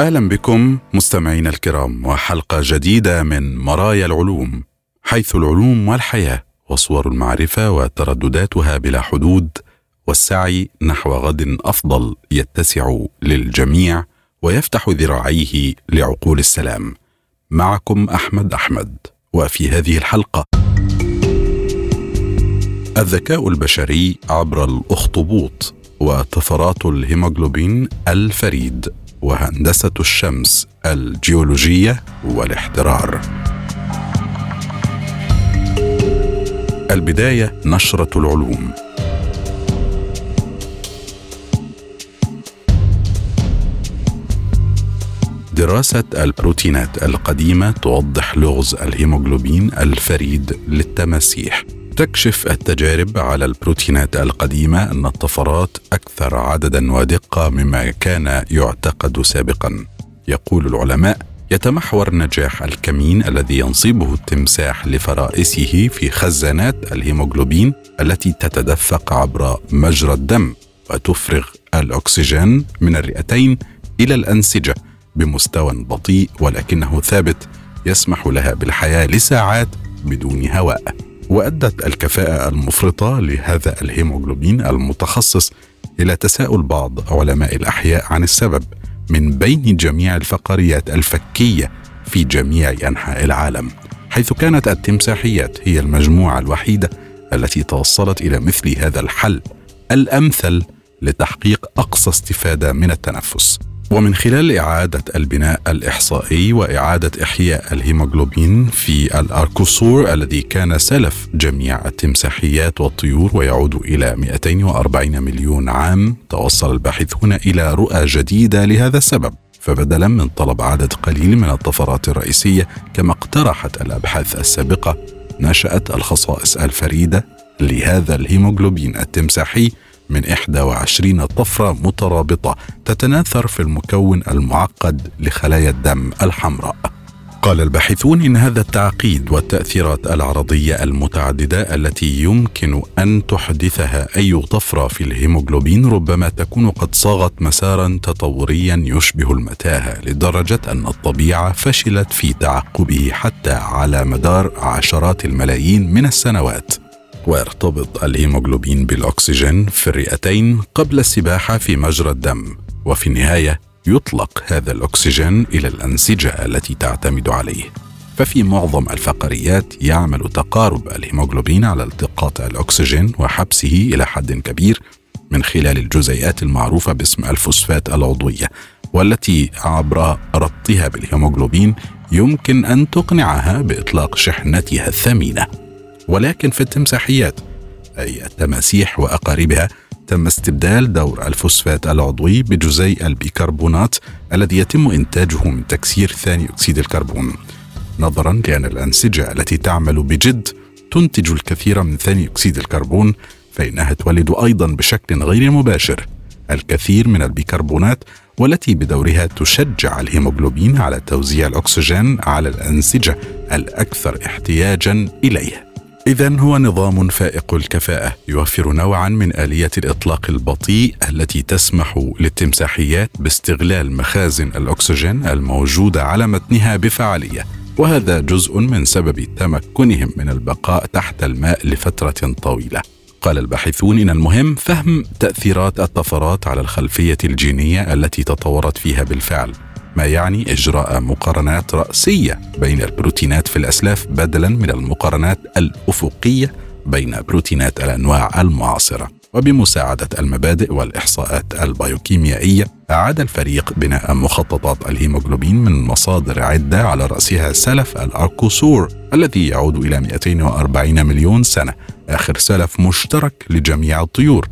أهلا بكم مستمعينا الكرام وحلقة جديدة من مرايا العلوم حيث العلوم والحياة وصور المعرفة وتردداتها بلا حدود والسعي نحو غد أفضل يتسع للجميع ويفتح ذراعيه لعقول السلام. معكم أحمد أحمد وفي هذه الحلقة. الذكاء البشري عبر الأخطبوط وطفرات الهيموغلوبين الفريد. وهندسة الشمس الجيولوجية والاحترار. البداية نشرة العلوم. دراسة البروتينات القديمة توضح لغز الهيموغلوبين الفريد للتماسيح. تكشف التجارب على البروتينات القديمة أن الطفرات أكثر عددا ودقة مما كان يعتقد سابقا. يقول العلماء يتمحور نجاح الكمين الذي ينصبه التمساح لفرائسه في خزانات الهيموغلوبين التي تتدفق عبر مجرى الدم وتفرغ الأكسجين من الرئتين إلى الأنسجة بمستوى بطيء ولكنه ثابت يسمح لها بالحياة لساعات بدون هواء. وأدت الكفاءة المفرطة لهذا الهيموغلوبين المتخصص إلى تساؤل بعض علماء الأحياء عن السبب من بين جميع الفقاريات الفكية في جميع أنحاء العالم حيث كانت التمساحيات هي المجموعة الوحيدة التي توصلت إلى مثل هذا الحل الأمثل لتحقيق أقصى استفادة من التنفس. ومن خلال إعادة البناء الإحصائي وإعادة إحياء الهيموغلوبين في الأركوسور الذي كان سلف جميع التمساحيات والطيور ويعود إلى 240 مليون عام توصل الباحثون إلى رؤى جديدة لهذا السبب. فبدلا من طلب عدد قليل من الطفرات الرئيسية كما اقترحت الأبحاث السابقة نشأت الخصائص الفريدة لهذا الهيموغلوبين التمساحي من 21 طفرة مترابطة تتناثر في المكون المعقد لخلايا الدم الحمراء. قال الباحثون إن هذا التعقيد والتأثيرات العرضية المتعددة التي يمكن أن تحدثها أي طفرة في الهيموغلوبين ربما تكون قد صاغت مسارا تطوريا يشبه المتاهة لدرجة أن الطبيعة فشلت في تعقبه حتى على مدار عشرات الملايين من السنوات. ويرتبط الهيموغلوبين بالأكسجين في الرئتين قبل السباحة في مجرى الدم وفي النهاية يطلق هذا الأكسجين إلى الأنسجة التي تعتمد عليه. ففي معظم الفقريات يعمل تقارب الهيموغلوبين على التقاط الأكسجين وحبسه إلى حد كبير من خلال الجزيئات المعروفة باسم الفوسفات العضوية والتي عبر ربطها بالهيموغلوبين يمكن أن تقنعها بإطلاق شحنتها الثمينة. ولكن في التمساحيات أي التماسيح وأقاربها تم استبدال دور الفوسفات العضوي بجزيء البيكربونات الذي يتم إنتاجه من تكسير ثاني أكسيد الكربون. نظرا لأن الأنسجة التي تعمل بجد تنتج الكثير من ثاني أكسيد الكربون فإنها تولد أيضا بشكل غير مباشر. الكثير من البيكربونات والتي بدورها تشجع الهيموغلوبين على توزيع الأكسجين على الأنسجة الأكثر احتياجا إليه. إذا هو نظام فائق الكفاءة يوفر نوعا من آلية الإطلاق البطيء التي تسمح للتمساحيات باستغلال مخازن الأكسجين الموجودة على متنها بفعالية. وهذا جزء من سبب تمكنهم من البقاء تحت الماء لفترة طويلة. قال الباحثون إن المهم فهم تأثيرات الطفرات على الخلفية الجينية التي تطورت فيها بالفعل. ما يعني إجراء مقارنات رأسية بين البروتينات في الأسلاف بدلا من المقارنات الأفقية بين بروتينات الأنواع المعاصرة. وبمساعدة المبادئ والإحصاءات البيوكيميائية أعاد الفريق بناء مخططات الهيموغلوبين من مصادر عدة على رأسها سلف الأركوسور الذي يعود إلى 240 مليون سنة آخر سلف مشترك لجميع الطيور.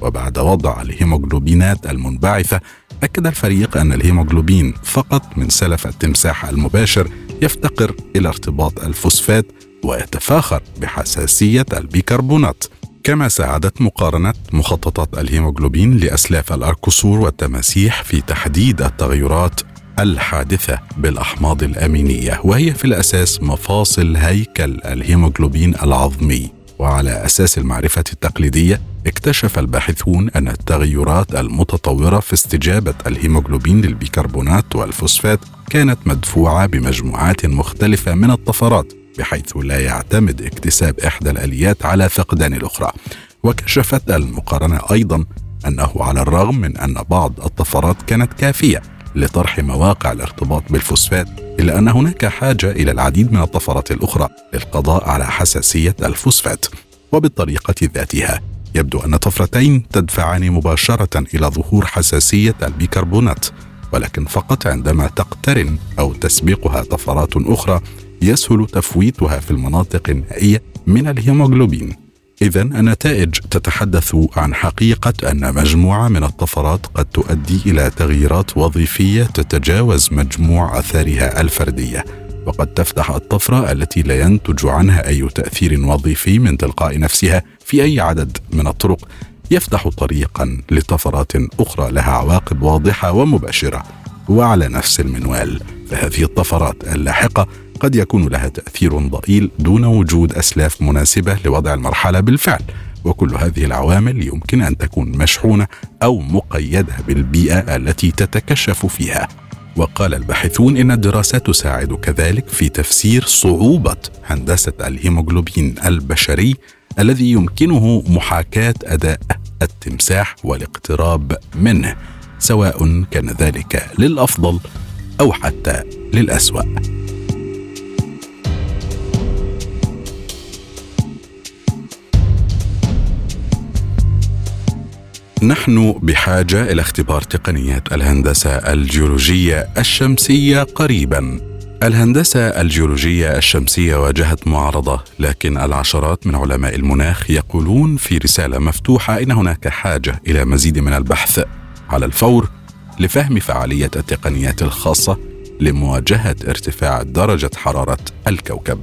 وبعد وضع الهيموغلوبينات المنبعثة أكد الفريق أن الهيموغلوبين فقط من سلف التمساح المباشر يفتقر إلى ارتباط الفوسفات ويتفاخر بحساسية البيكربونات. كما ساعدت مقارنة مخططات الهيموغلوبين لأسلاف الأركسور والتماسيح في تحديد التغيرات الحادثة بالأحماض الأمينية وهي في الأساس مفاصل هيكل الهيموغلوبين العظمي. وعلى أساس المعرفة التقليدية اكتشف الباحثون أن التغيرات المتطورة في استجابة الهيموغلوبين للبيكربونات والفوسفات كانت مدفوعة بمجموعات مختلفة من الطفرات بحيث لا يعتمد اكتساب إحدى الآليات على فقدان الأخرى. وكشفت المقارنة أيضا أنه على الرغم من أن بعض الطفرات كانت كافية لطرح مواقع الارتباط بالفوسفات إلا أن هناك حاجة إلى العديد من الطفرات الأخرى للقضاء على حساسية الفوسفات. وبالطريقة ذاتها يبدو أن طفرتين تدفعان مباشرة إلى ظهور حساسية البيكربونات ولكن فقط عندما تقترن أو تسبقها طفرات أخرى يسهل تفويتها في المناطق النائية من الهيموغلوبين. إذا النتائج تتحدث عن حقيقة أن مجموعة من الطفرات قد تؤدي إلى تغييرات وظيفية تتجاوز مجموع آثارها الفردية وقد تفتح الطفرة التي لا ينتج عنها أي تأثير وظيفي من تلقاء نفسها في أي عدد من الطرق يفتح طريقا لطفرات أخرى لها عواقب واضحة ومباشرة وعلى نفس المنوال فهذه الطفرات اللاحقة قد يكون لها تأثير ضئيل دون وجود أسلاف مناسبة لوضع المرحلة بالفعل وكل هذه العوامل يمكن أن تكون مشحونة أو مقيدة بالبيئة التي تتكشف فيها. وقال الباحثون إن الدراسات تساعد كذلك في تفسير صعوبة هندسة الهيموغلوبين البشري الذي يمكنه محاكاة أداء التمساح والاقتراب منه سواء كان ذلك للأفضل أو حتى للأسوأ. نحن بحاجة إلى اختبار تقنيات الهندسة الجيولوجية الشمسية قريبا. الهندسة الجيولوجية الشمسية واجهت معارضة لكن العشرات من علماء المناخ يقولون في رسالة مفتوحة إن هناك حاجة إلى مزيد من البحث. على الفور لفهم فعالية التقنيات الخاصة لمواجهة ارتفاع درجة حرارة الكوكب.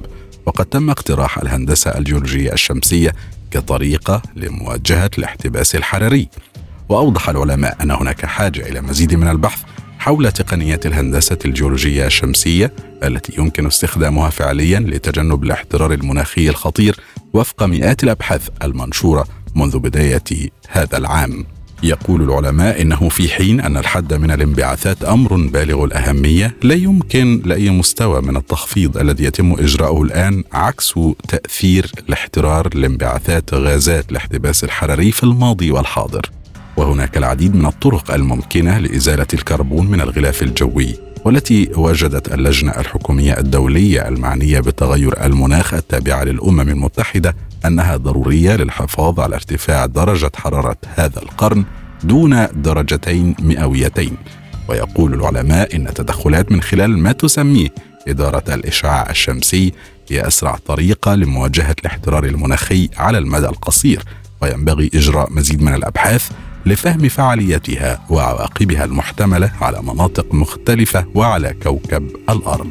وقد تم اقتراح الهندسة الجيولوجية الشمسية كطريقة لمواجهة الاحتباس الحراري. وأوضح العلماء أن هناك حاجة إلى مزيد من البحث حول تقنيات الهندسة الجيولوجية الشمسية التي يمكن استخدامها فعليا لتجنب الاحترار المناخي الخطير وفق مئات الأبحاث المنشورة منذ بداية هذا العام. يقول العلماء إنه في حين أن الحد من الانبعاثات أمر بالغ الأهمية لا يمكن لأي مستوى من التخفيض الذي يتم إجراؤه الآن عكس تأثير الاحترار لانبعاثات غازات الاحتباس الحراري في الماضي والحاضر. وهناك العديد من الطرق الممكنة لإزالة الكربون من الغلاف الجوي والتي وجدت اللجنة الحكومية الدولية المعنية بتغير المناخ التابعة للأمم المتحدة أنها ضرورية للحفاظ على ارتفاع درجة حرارة هذا القرن دون درجتين مئويتين. ويقول العلماء إن التدخلات من خلال ما تسميه إدارة الإشعاع الشمسي هي أسرع طريقة لمواجهة الاحترار المناخي على المدى القصير وينبغي إجراء مزيد من الأبحاث لفهم فعاليتها وعواقبها المحتملة على مناطق مختلفة وعلى كوكب الأرض.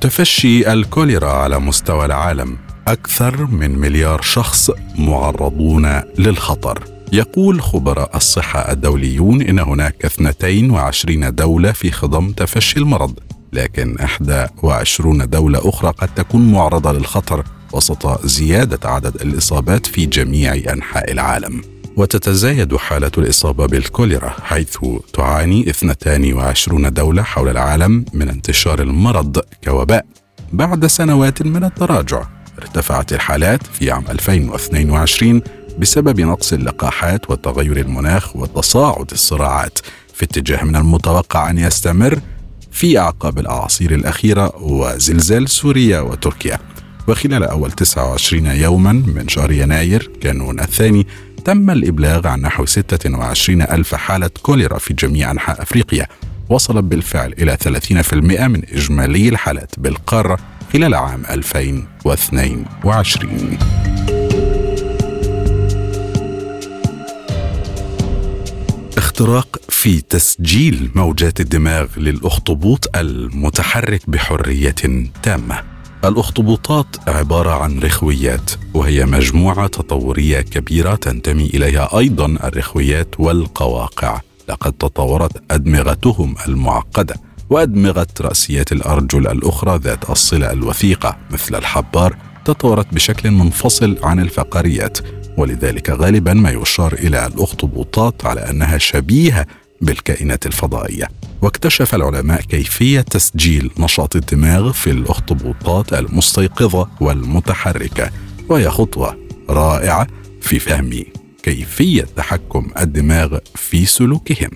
تفشي الكوليرا على مستوى العالم. أكثر من مليار شخص معرضون للخطر. يقول خبراء الصحة الدوليون إن هناك 22 دولة في خضم تفشي المرض. لكن 21 دولة أخرى قد تكون معرضة للخطر وسط زيادة عدد الإصابات في جميع أنحاء العالم. وتتزايد حالة الإصابة بالكوليرا حيث تعاني 22 دولة حول العالم من انتشار المرض كوباء. بعد سنوات من التراجع ارتفعت الحالات في عام 2022 بسبب نقص اللقاحات وتغير المناخ وتصاعد الصراعات. في اتجاه من المتوقع أن يستمر في أعقاب الأعاصير الأخيرة وزلزال سوريا وتركيا. وخلال أول 29 يوما من شهر يناير كانون الثاني تم الإبلاغ عن نحو 26 ألف حالة كوليرا في جميع أنحاء أفريقيا. وصلت بالفعل إلى 30% من إجمالي الحالات بالقارة خلال عام 2022 اختراق في تسجيل موجات الدماغ للأخطبوط المتحرك بحرية تامة. الأخطبوطات عبارة عن رخويات وهي مجموعة تطورية كبيرة تنتمي إليها أيضا الرخويات والقواقع. لقد تطورت أدمغتهم المعقدة وادمغه رأسيات الأرجل الأخرى ذات الصلة الوثيقة مثل الحبار تطورت بشكل منفصل عن الفقاريات ولذلك غالبا ما يشار إلى الأخطبوطات على أنها شبيهة بالكائنات الفضائية. واكتشف العلماء كيفية تسجيل نشاط الدماغ في الأخطبوطات المستيقظة والمتحركة وهي خطوة رائعة في فهم كيفية تحكم الدماغ في سلوكهم.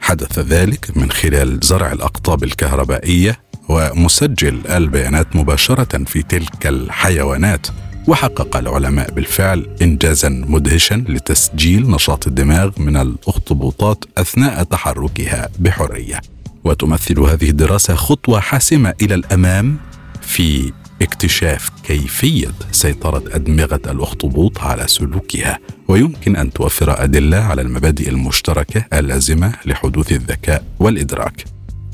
حدث ذلك من خلال زرع الأقطاب الكهربائية ومسجل البيانات مباشرة في تلك الحيوانات وحقق العلماء بالفعل انجازا مدهشا لتسجيل نشاط الدماغ من الأخطبوطات أثناء تحركها بحرية. وتمثل هذه الدراسة خطوة حاسمة إلى الأمام في اكتشاف كيفية سيطرة أدمغة الأخطبوط على سلوكها. ويمكن أن توفر أدلة على المبادئ المشتركة اللازمة لحدوث الذكاء والإدراك.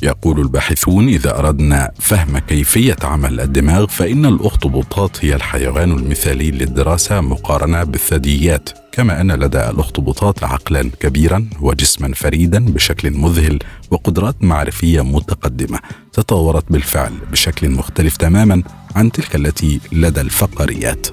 يقول الباحثون إذا أردنا فهم كيفية عمل الدماغ فإن الأخطبوطات هي الحيوان المثالي للدراسة مقارنة بالثدييات. كما أن لدى الأخطبوطات عقلا كبيرا وجسما فريدا بشكل مذهل وقدرات معرفية متقدمة. تطورت بالفعل بشكل مختلف تماما عن تلك التي لدى الفقاريات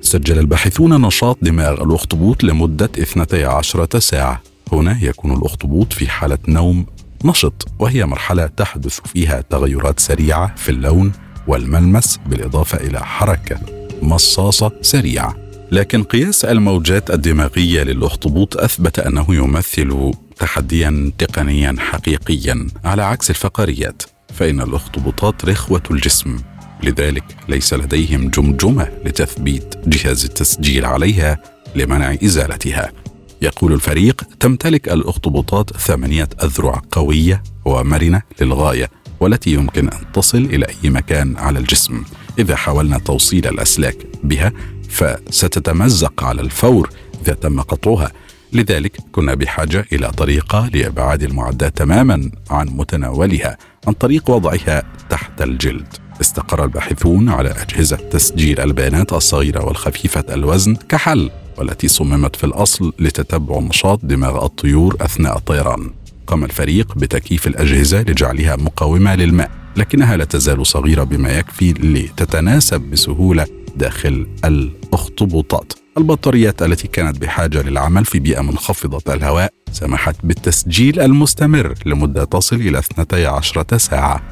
سجل الباحثون نشاط دماغ الأخطبوط لمدة 12 ساعة. هنا يكون الأخطبوط في حالة نوم نشط وهي مرحلة تحدث فيها تغيرات سريعة في اللون والملمس بالإضافة إلى حركة مصاصة سريعة. لكن قياس الموجات الدماغية للأخطبوط أثبت أنه يمثل تحديا تقنيا حقيقيا على عكس الفقاريات فإن الأخطبوطات رخوة الجسم. لذلك ليس لديهم جمجمة لتثبيت جهاز التسجيل عليها لمنع إزالتها. يقول الفريق تمتلك الأخطبوطات ثمانية أذرع قوية ومرنة للغاية والتي يمكن أن تصل إلى أي مكان على الجسم. إذا حاولنا توصيل الأسلاك بها فستتمزق على الفور إذا تم قطعها. لذلك كنا بحاجة إلى طريقة لإبعاد المعدات تماما عن متناولها عن طريق وضعها تحت الجلد. استقر الباحثون على أجهزة تسجيل البيانات الصغيرة والخفيفة الوزن كحل. والتي صممت في الأصل لتتبع نشاط دماغ الطيور أثناء الطيران. قام الفريق بتكييف الأجهزة لجعلها مقاومة للماء، لكنها لا تزال صغيرة بما يكفي لتتناسب بسهولة داخل الأخطبوطات. البطاريات التي كانت بحاجة للعمل في بيئة منخفضة الهواء سمحت بالتسجيل المستمر لمدة تصل إلى 12 ساعة.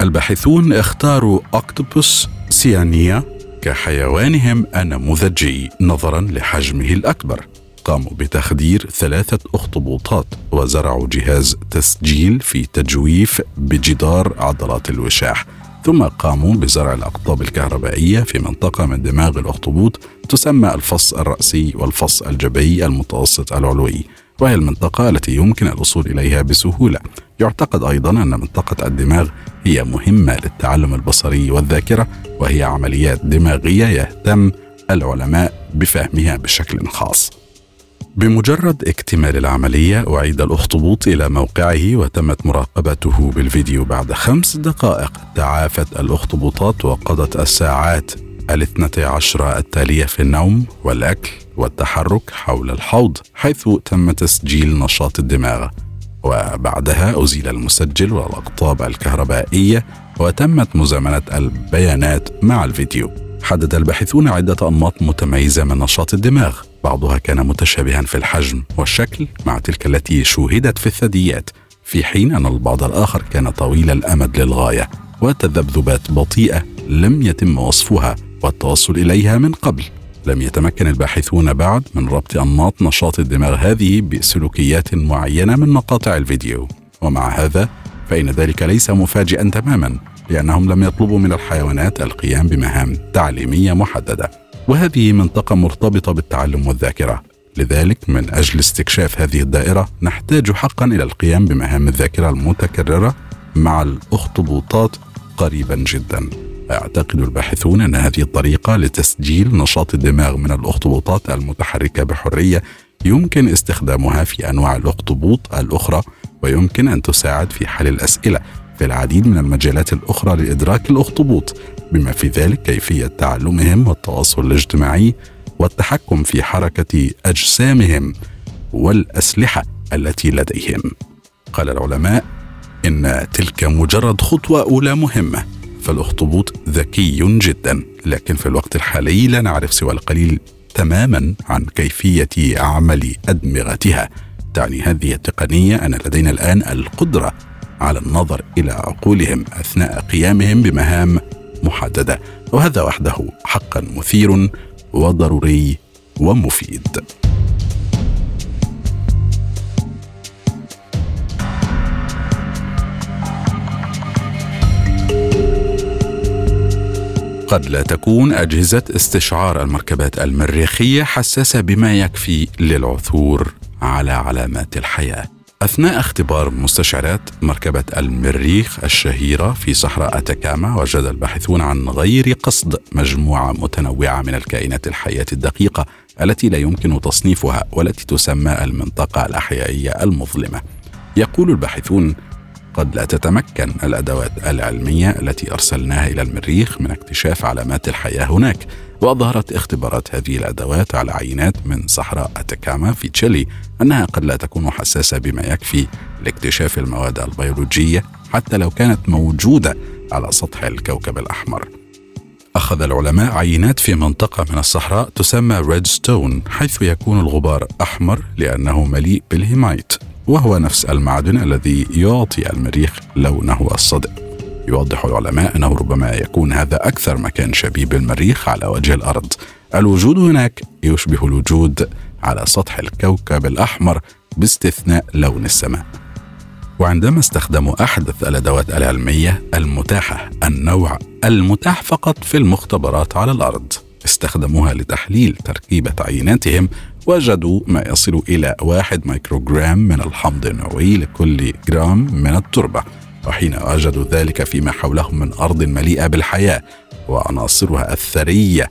الباحثون اختاروا أكتوبوس سيانيا كحيوانهم النموذجي نظرا لحجمه الأكبر. قاموا بتخدير ثلاثة أخطبوطات وزرعوا جهاز تسجيل في تجويف بجدار عضلات الوشاح. ثم قاموا بزرع الأقطاب الكهربائية في منطقة من دماغ الأخطبوط تسمى الفص الرأسي والفص الجبهي المتوسط العلوي. وهي المنطقة التي يمكن الوصول إليها بسهولة. يعتقد أيضا أن منطقة الدماغ هي مهمة للتعلم البصري والذاكرة وهي عمليات دماغية يهتم العلماء بفهمها بشكل خاص. بمجرد اكتمال العملية أعيد الأخطبوط إلى موقعه وتمت مراقبته بالفيديو بعد خمس دقائق تعافت الأخطبوطات وقضت الساعات الاثنتي عشرة التالية في النوم والأكل والتحرك حول الحوض حيث تم تسجيل نشاط الدماغ. وبعدها أزيل المسجل والأقطاب الكهربائية وتمت مزامنة البيانات مع الفيديو. حدد الباحثون عدة أنماط متميزة من نشاط الدماغ. بعضها كان متشابها في الحجم والشكل مع تلك التي شوهدت في الثدييات في حين أن البعض الآخر كان طويل الأمد للغاية وتذبذبات بطيئة لم يتم وصفها والتوصل إليها من قبل. لم يتمكن الباحثون بعد من ربط أنماط نشاط الدماغ هذه بسلوكيات معينة من مقاطع الفيديو. ومع هذا فإن ذلك ليس مفاجئا تماما لأنهم لم يطلبوا من الحيوانات القيام بمهام تعليمية محددة. وهذه منطقة مرتبطة بالتعلم والذاكرة. لذلك من أجل استكشاف هذه الدائرة نحتاج حقا إلى القيام بمهام الذاكرة المتكررة مع الأخطبوطات قريبا جدا. يعتقد الباحثون أن هذه الطريقة لتسجيل نشاط الدماغ من الأخطبوطات المتحركة بحرية يمكن استخدامها في أنواع الأخطبوط الأخرى ويمكن أن تساعد في حل الأسئلة في العديد من المجالات الأخرى لإدراك الأخطبوط بما في ذلك كيفية تعلمهم والتواصل الاجتماعي والتحكم في حركة أجسامهم والأسلحة التي لديهم. قال العلماء إن تلك مجرد خطوة أولى مهمة. فالأخطبوط ذكي جدا لكن في الوقت الحالي لا نعرف سوى القليل تماما عن كيفية عمل أدمغتها. تعني هذه التقنية أن لدينا الآن القدرة على النظر إلى عقولهم أثناء قيامهم بمهام محددة وهذا وحده حقا مثير وضروري ومفيد. قد لا تكون أجهزة استشعار المركبات المريخية حساسة بما يكفي للعثور على علامات الحياة. أثناء اختبار مستشعرات مركبة المريخ الشهيرة في صحراء أتاكاما وجد الباحثون عن غير قصد مجموعة متنوعة من الكائنات الحية الدقيقة التي لا يمكن تصنيفها والتي تسمى المنطقة الأحيائية المظلمة. يقول الباحثون قد لا تتمكن الأدوات العلمية التي أرسلناها إلى المريخ من اكتشاف علامات الحياة هناك وأظهرت اختبارات هذه الأدوات على عينات من صحراء أتاكاما في تشيلي أنها قد لا تكون حساسة بما يكفي لاكتشاف المواد البيولوجية حتى لو كانت موجودة على سطح الكوكب الأحمر. أخذ العلماء عينات في منطقة من الصحراء تسمى ريدستون حيث يكون الغبار أحمر لأنه مليء بالهيمايت وهو نفس المعدن الذي يعطي المريخ لونه الصدئ. يوضح العلماء أنه ربما يكون هذا أكثر مكان شبيه بالمريخ على وجه الأرض. الوجود هناك يشبه الوجود على سطح الكوكب الأحمر باستثناء لون السماء. وعندما استخدموا أحدث الأدوات العلمية المتاحة النوع المتاح فقط في المختبرات على الأرض استخدموها لتحليل تركيبة عيناتهم وجدوا ما يصل إلى واحد مايكروغرام من الحمض النووي لكل جرام من التربة وحين وجدوا ذلك فيما حولهم من أرض مليئة بالحياة وعناصرها الثرية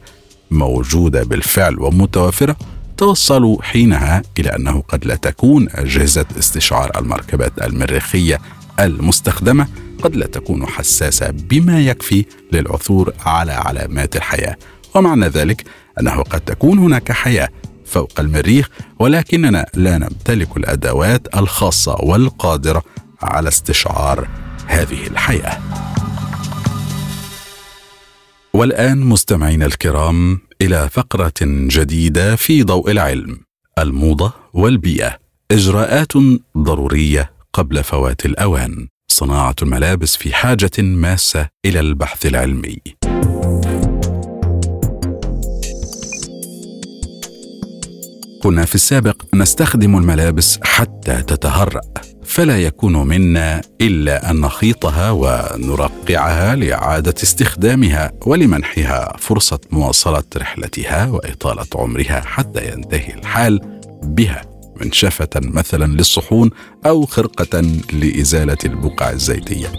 موجودة بالفعل ومتوافرة توصلوا حينها إلى أنه قد لا تكون أجهزة استشعار المركبات المريخية المستخدمة قد لا تكون حساسة بما يكفي للعثور على علامات الحياة. ومعنى ذلك أنه قد تكون هناك حياة فوق المريخ ولكننا لا نمتلك الأدوات الخاصة والقادرة على استشعار هذه الحياة. والآن مستمعينا الكرام إلى فقرة جديدة في ضوء العلم الموضة والبيئة. إجراءات ضرورية قبل فوات الأوان صناعة الملابس في حاجة ماسة إلى البحث العلمي. كنا في السابق نستخدم الملابس حتى تتهرأ فلا يكون منا إلا أن نخيطها ونرقعها لإعادة استخدامها ولمنحها فرصة مواصلة رحلتها وإطالة عمرها حتى ينتهي الحال بها منشفة مثلا للصحون أو خرقة لإزالة البقع الزيتية.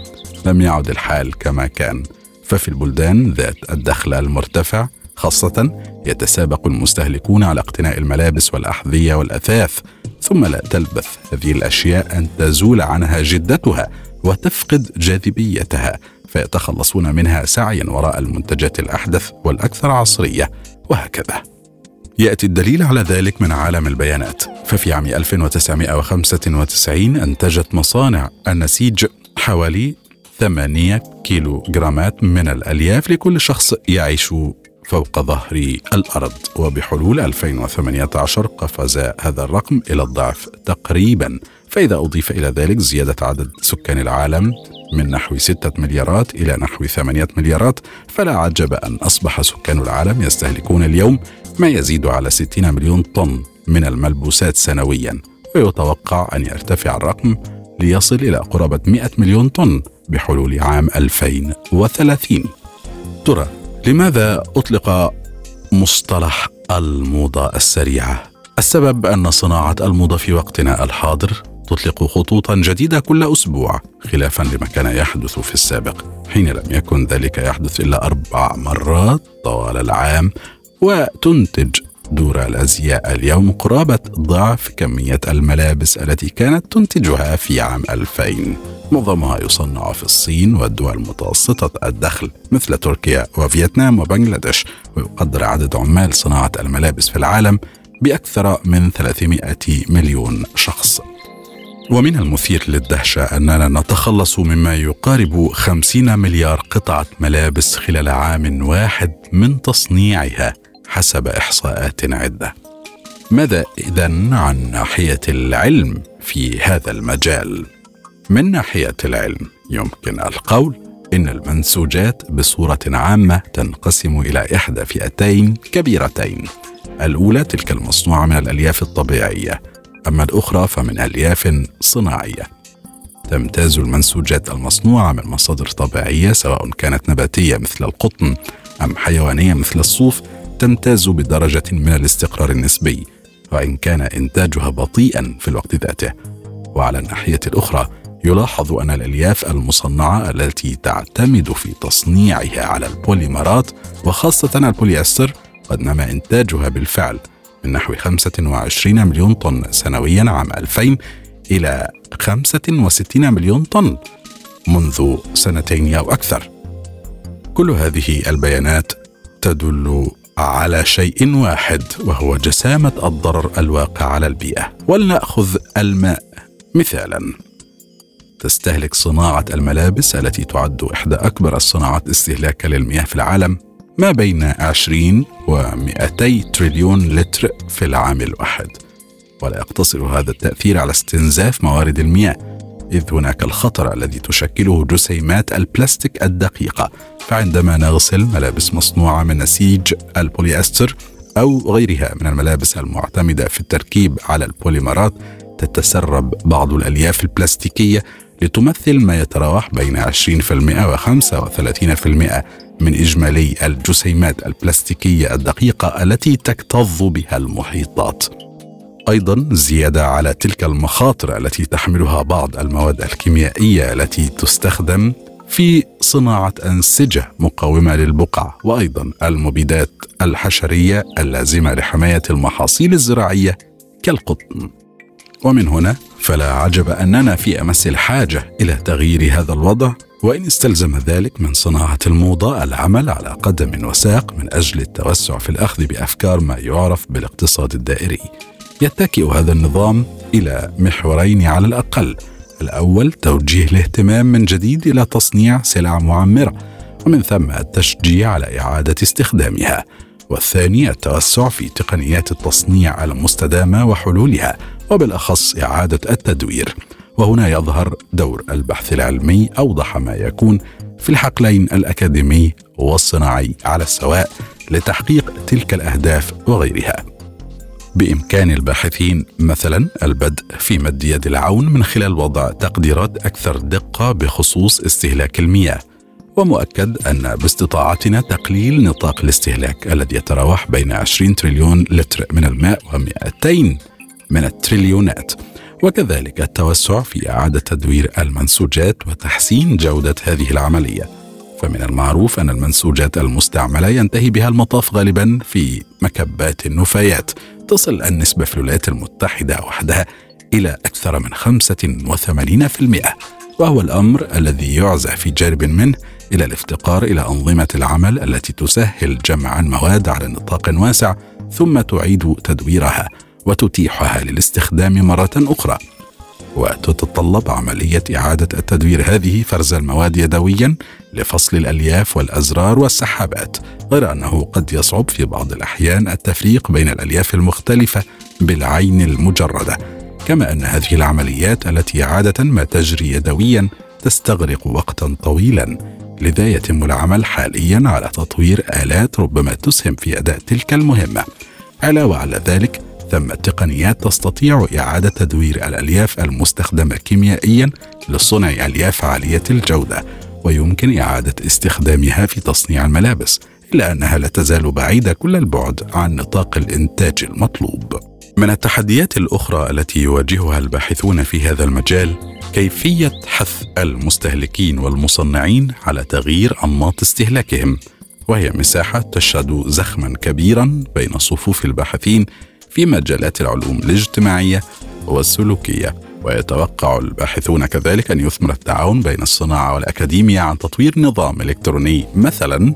لم يعد الحال كما كان ففي البلدان ذات الدخل المرتفع خاصة يتسابق المستهلكون على اقتناء الملابس والأحذية والأثاث ثم لا تلبث هذه الأشياء أن تزول عنها جدتها وتفقد جاذبيتها فيتخلصون منها سعيا وراء المنتجات الأحدث والأكثر عصرية وهكذا. يأتي الدليل على ذلك من عالم البيانات. ففي عام 1995 أنتجت مصانع النسيج حوالي 8 كيلو جرامات من الألياف لكل شخص يعيش فوق ظهر الأرض. وبحلول 2018 قفز هذا الرقم إلى الضعف تقريبا. فإذا أضيف إلى ذلك زيادة عدد سكان العالم من نحو 6 مليارات إلى نحو 8 مليارات فلا عجب أن أصبح سكان العالم يستهلكون اليوم ما يزيد على 60 مليون طن من الملبوسات سنويا. ويتوقع أن يرتفع الرقم ليصل إلى قرابة 100 مليون طن بحلول عام 2030 ترى لماذا أطلق مصطلح الموضة السريعة؟ السبب أن صناعة الموضة في وقتنا الحاضر تطلق خطوطا جديدة كل أسبوع خلافا لما كان يحدث في السابق. حين لم يكن ذلك يحدث إلا أربع مرات طوال العام وتنتج دور الأزياء اليوم قرابة ضعف كمية الملابس التي كانت تنتجها في عام 2000 معظمها يصنع في الصين والدول متوسطه الدخل مثل تركيا وفيتنام وبنغلاديش ويقدر عدد عمال صناعة الملابس في العالم بأكثر من 300 مليون شخص. ومن المثير للدهشة أننا نتخلص مما يقارب خمسين مليار قطعة ملابس خلال عام واحد من تصنيعها. حسب إحصاءات عدة. ماذا إذا عن ناحية العلم في هذا المجال؟ من ناحية العلم يمكن القول إن المنسوجات بصورة عامة تنقسم إلى إحدى فئتين كبيرتين. الأولى تلك المصنوعة من الألياف الطبيعية أما الأخرى فمن ألياف صناعية. تمتاز المنسوجات المصنوعة من مصادر طبيعية سواء كانت نباتية مثل القطن أم حيوانية مثل الصوف تمتاز بدرجة من الاستقرار النسبي وإن كان إنتاجها بطيئا في الوقت ذاته وعلى الناحية الأخرى يلاحظ أن الألياف المصنعة التي تعتمد في تصنيعها على البوليمرات وخاصة البوليستر قد نما إنتاجها بالفعل من نحو 25 مليون طن سنويا عام 2000 إلى 65 مليون طن منذ سنتين أو أكثر. كل هذه البيانات تدل على شيء واحد وهو جسامة الضرر الواقع على البيئة. ولنأخذ الماء مثالا. تستهلك صناعة الملابس التي تعد إحدى أكبر الصناعات استهلاكا للمياه في العالم ما بين 20 و 200 تريليون لتر في العام الواحد. ولا يقتصر هذا التأثير على استنزاف موارد المياه. إذ هناك الخطر الذي تشكله جسيمات البلاستيك الدقيقة فعندما نغسل ملابس مصنوعة من نسيج البوليستر أو غيرها من الملابس المعتمدة في التركيب على البوليمرات تتسرب بعض الألياف البلاستيكية لتمثل ما يتراوح بين 20% و 35% من إجمالي الجسيمات البلاستيكية الدقيقة التي تكتظ بها المحيطات. أيضا زيادة على تلك المخاطر التي تحملها بعض المواد الكيميائية التي تستخدم في صناعة أنسجة مقاومة للبقع وأيضا المبيدات الحشرية اللازمة لحماية المحاصيل الزراعية كالقطن. ومن هنا فلا عجب أننا في أمس الحاجة إلى تغيير هذا الوضع وإن استلزم ذلك من صناعة الموضة العمل على قدم وساق من أجل التوسع في الأخذ بأفكار ما يعرف بالاقتصاد الدائري. يتكئ هذا النظام إلى محورين على الأقل. الأول توجيه الاهتمام من جديد إلى تصنيع سلع معمرة ومن ثم التشجيع على إعادة استخدامها. والثاني التوسع في تقنيات التصنيع المستدامة وحلولها وبالأخص إعادة التدوير. وهنا يظهر دور البحث العلمي أوضح ما يكون في الحقلين الأكاديمي والصناعي على السواء لتحقيق تلك الأهداف وغيرها. بإمكان الباحثين مثلا البدء في مد يد العون من خلال وضع تقديرات أكثر دقة بخصوص استهلاك المياه ومؤكد أن باستطاعتنا تقليل نطاق الاستهلاك الذي يتراوح بين 20 تريليون لتر من الماء و200 من التريليونات. وكذلك التوسع في إعادة تدوير المنسوجات وتحسين جودة هذه العملية. فمن المعروف أن المنسوجات المستعملة ينتهي بها المطاف غالبا في مكبات النفايات. تصل النسبة في الولايات المتحدة وحدها إلى أكثر من 85% وهو الأمر الذي يعزى في جانب منه إلى الافتقار إلى أنظمة العمل التي تسهل جمع المواد على نطاق واسع ثم تعيد تدويرها وتتيحها للاستخدام مرة أخرى. وتتطلب عملية إعادة التدوير هذه فرز المواد يدويا لفصل الألياف والأزرار والسحابات غير أنه قد يصعب في بعض الأحيان التفريق بين الألياف المختلفة بالعين المجردة. كما أن هذه العمليات التي عادة ما تجري يدويا تستغرق وقتا طويلا لذا يتم العمل حاليا على تطوير آلات ربما تسهم في أداء تلك المهمة. علاوة على ذلك ثم تقنيات تستطيع إعادة تدوير الألياف المستخدمة كيميائيا لصنع ألياف عالية الجودة ويمكن إعادة استخدامها في تصنيع الملابس إلا أنها لا تزال بعيدة كل البعد عن نطاق الإنتاج المطلوب. من التحديات الأخرى التي يواجهها الباحثون في هذا المجال كيفية حث المستهلكين والمصنعين على تغيير أنماط استهلاكهم وهي مساحة تشهد زخما كبيرا بين صفوف الباحثين في مجالات العلوم الاجتماعية والسلوكية ويتوقع الباحثون كذلك أن يثمر التعاون بين الصناعة والأكاديمية عن تطوير نظام إلكتروني. مثلا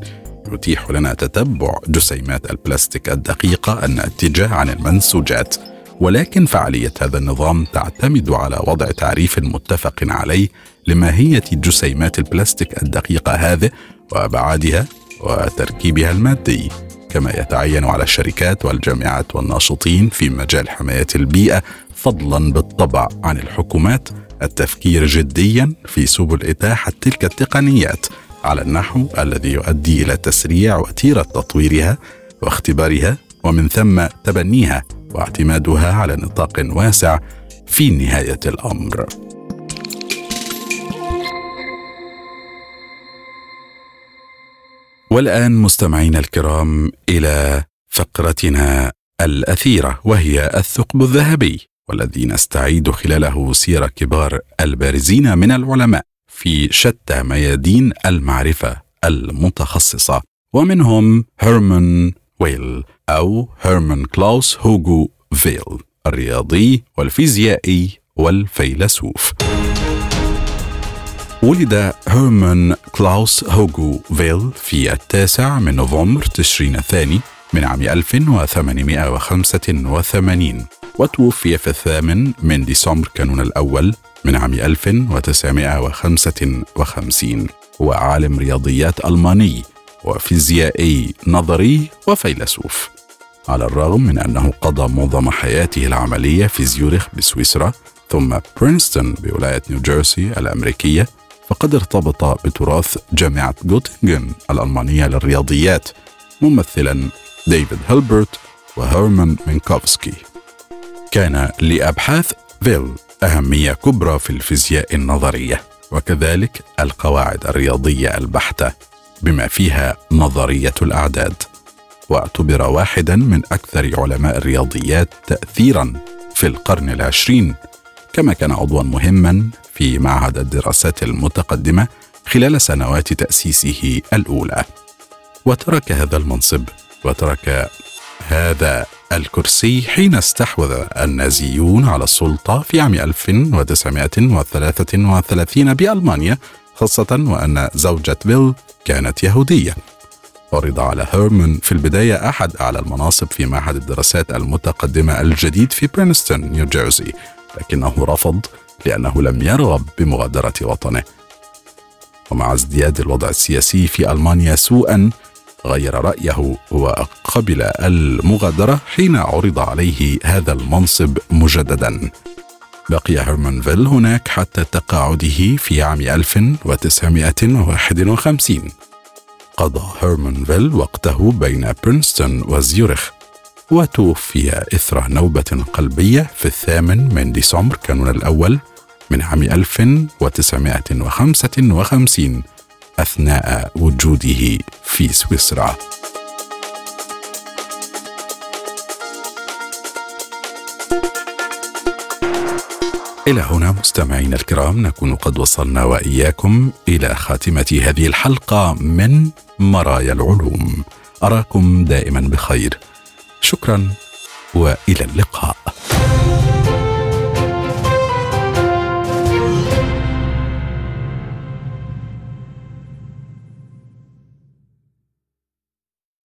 يتيح لنا تتبع جسيمات البلاستيك الدقيقة الناتجه عن المنسوجات. ولكن فعالية هذا النظام تعتمد على وضع تعريف متفق عليه لماهية جسيمات البلاستيك الدقيقة هذه وأبعادها وتركيبها المادي. كما يتعين على الشركات والجامعات والناشطين في مجال حماية البيئة فضلا بالطبع عن الحكومات. التفكير جديا في سبل إتاحة تلك التقنيات على النحو الذي يؤدي إلى تسريع وتيرة تطويرها واختبارها ومن ثم تبنيها واعتمادها على نطاق واسع في نهاية الأمر. والآن مستمعينا الكرام إلى فقرتنا الأثيرة وهي الثقب الذهبي والذي نستعيد خلاله سير كبار البارزين من العلماء في شتى ميادين المعرفة المتخصصة. ومنهم هيرمان ويل أو هيرمان كلاوس هوجو فيل الرياضي والفيزيائي والفيلسوف. ولد هيرمان كلاوس هوجو فيل في التاسع من نوفمبر تشرين الثاني من عام 1885 وتوفي في الثامن من ديسمبر كانون الأول من عام 1955 هو عالم رياضيات ألماني وفيزيائي نظري وفيلسوف. على الرغم من أنه قضى معظم حياته العملية في زيورخ بسويسرا ثم برينستون بولاية نيوجيرسي الأمريكية فقد ارتبط بتراث جامعة جوتنجن الألمانية للرياضيات ممثلا ديفيد هيلبرت وهيرمان مينكوفسكي. كان لأبحاث فيل أهمية كبرى في الفيزياء النظرية وكذلك القواعد الرياضية البحتة بما فيها نظرية الأعداد. واعتبر واحدا من أكثر علماء الرياضيات تأثيرا في القرن العشرين كما كان عضوا مهما في معهد الدراسات المتقدمة خلال سنوات تأسيسه الأولى. وترك هذا المنصب وترك هذا الكرسي حين استحوذ النازيون على السلطة في عام 1933 بألمانيا خاصة وأن زوجة بيل كانت يهودية. عرض على هيرمان في البداية أحد أعلى المناصب في معهد الدراسات المتقدمة الجديد في برينستون نيوجيرسي لكنه رفض لأنه لم يرغب بمغادرة وطنه. ومع ازدياد الوضع السياسي في ألمانيا سوءا غير رأيه وقبل المغادرة حين عرض عليه هذا المنصب مجددا. بقي هيرمان فيل هناك حتى تقاعده في عام 1951 قضى هيرمان فيل وقته بين برينستون وزيورخ وتوفي إثر نوبة قلبية في الثامن من ديسمبر كانون الأول من عام 1955 أثناء وجوده في سويسرا. إلى هنا مستمعينا الكرام نكون قد وصلنا وإياكم إلى خاتمة هذه الحلقة من مرايا العلوم. أراكم دائما بخير. شكرا وإلى اللقاء.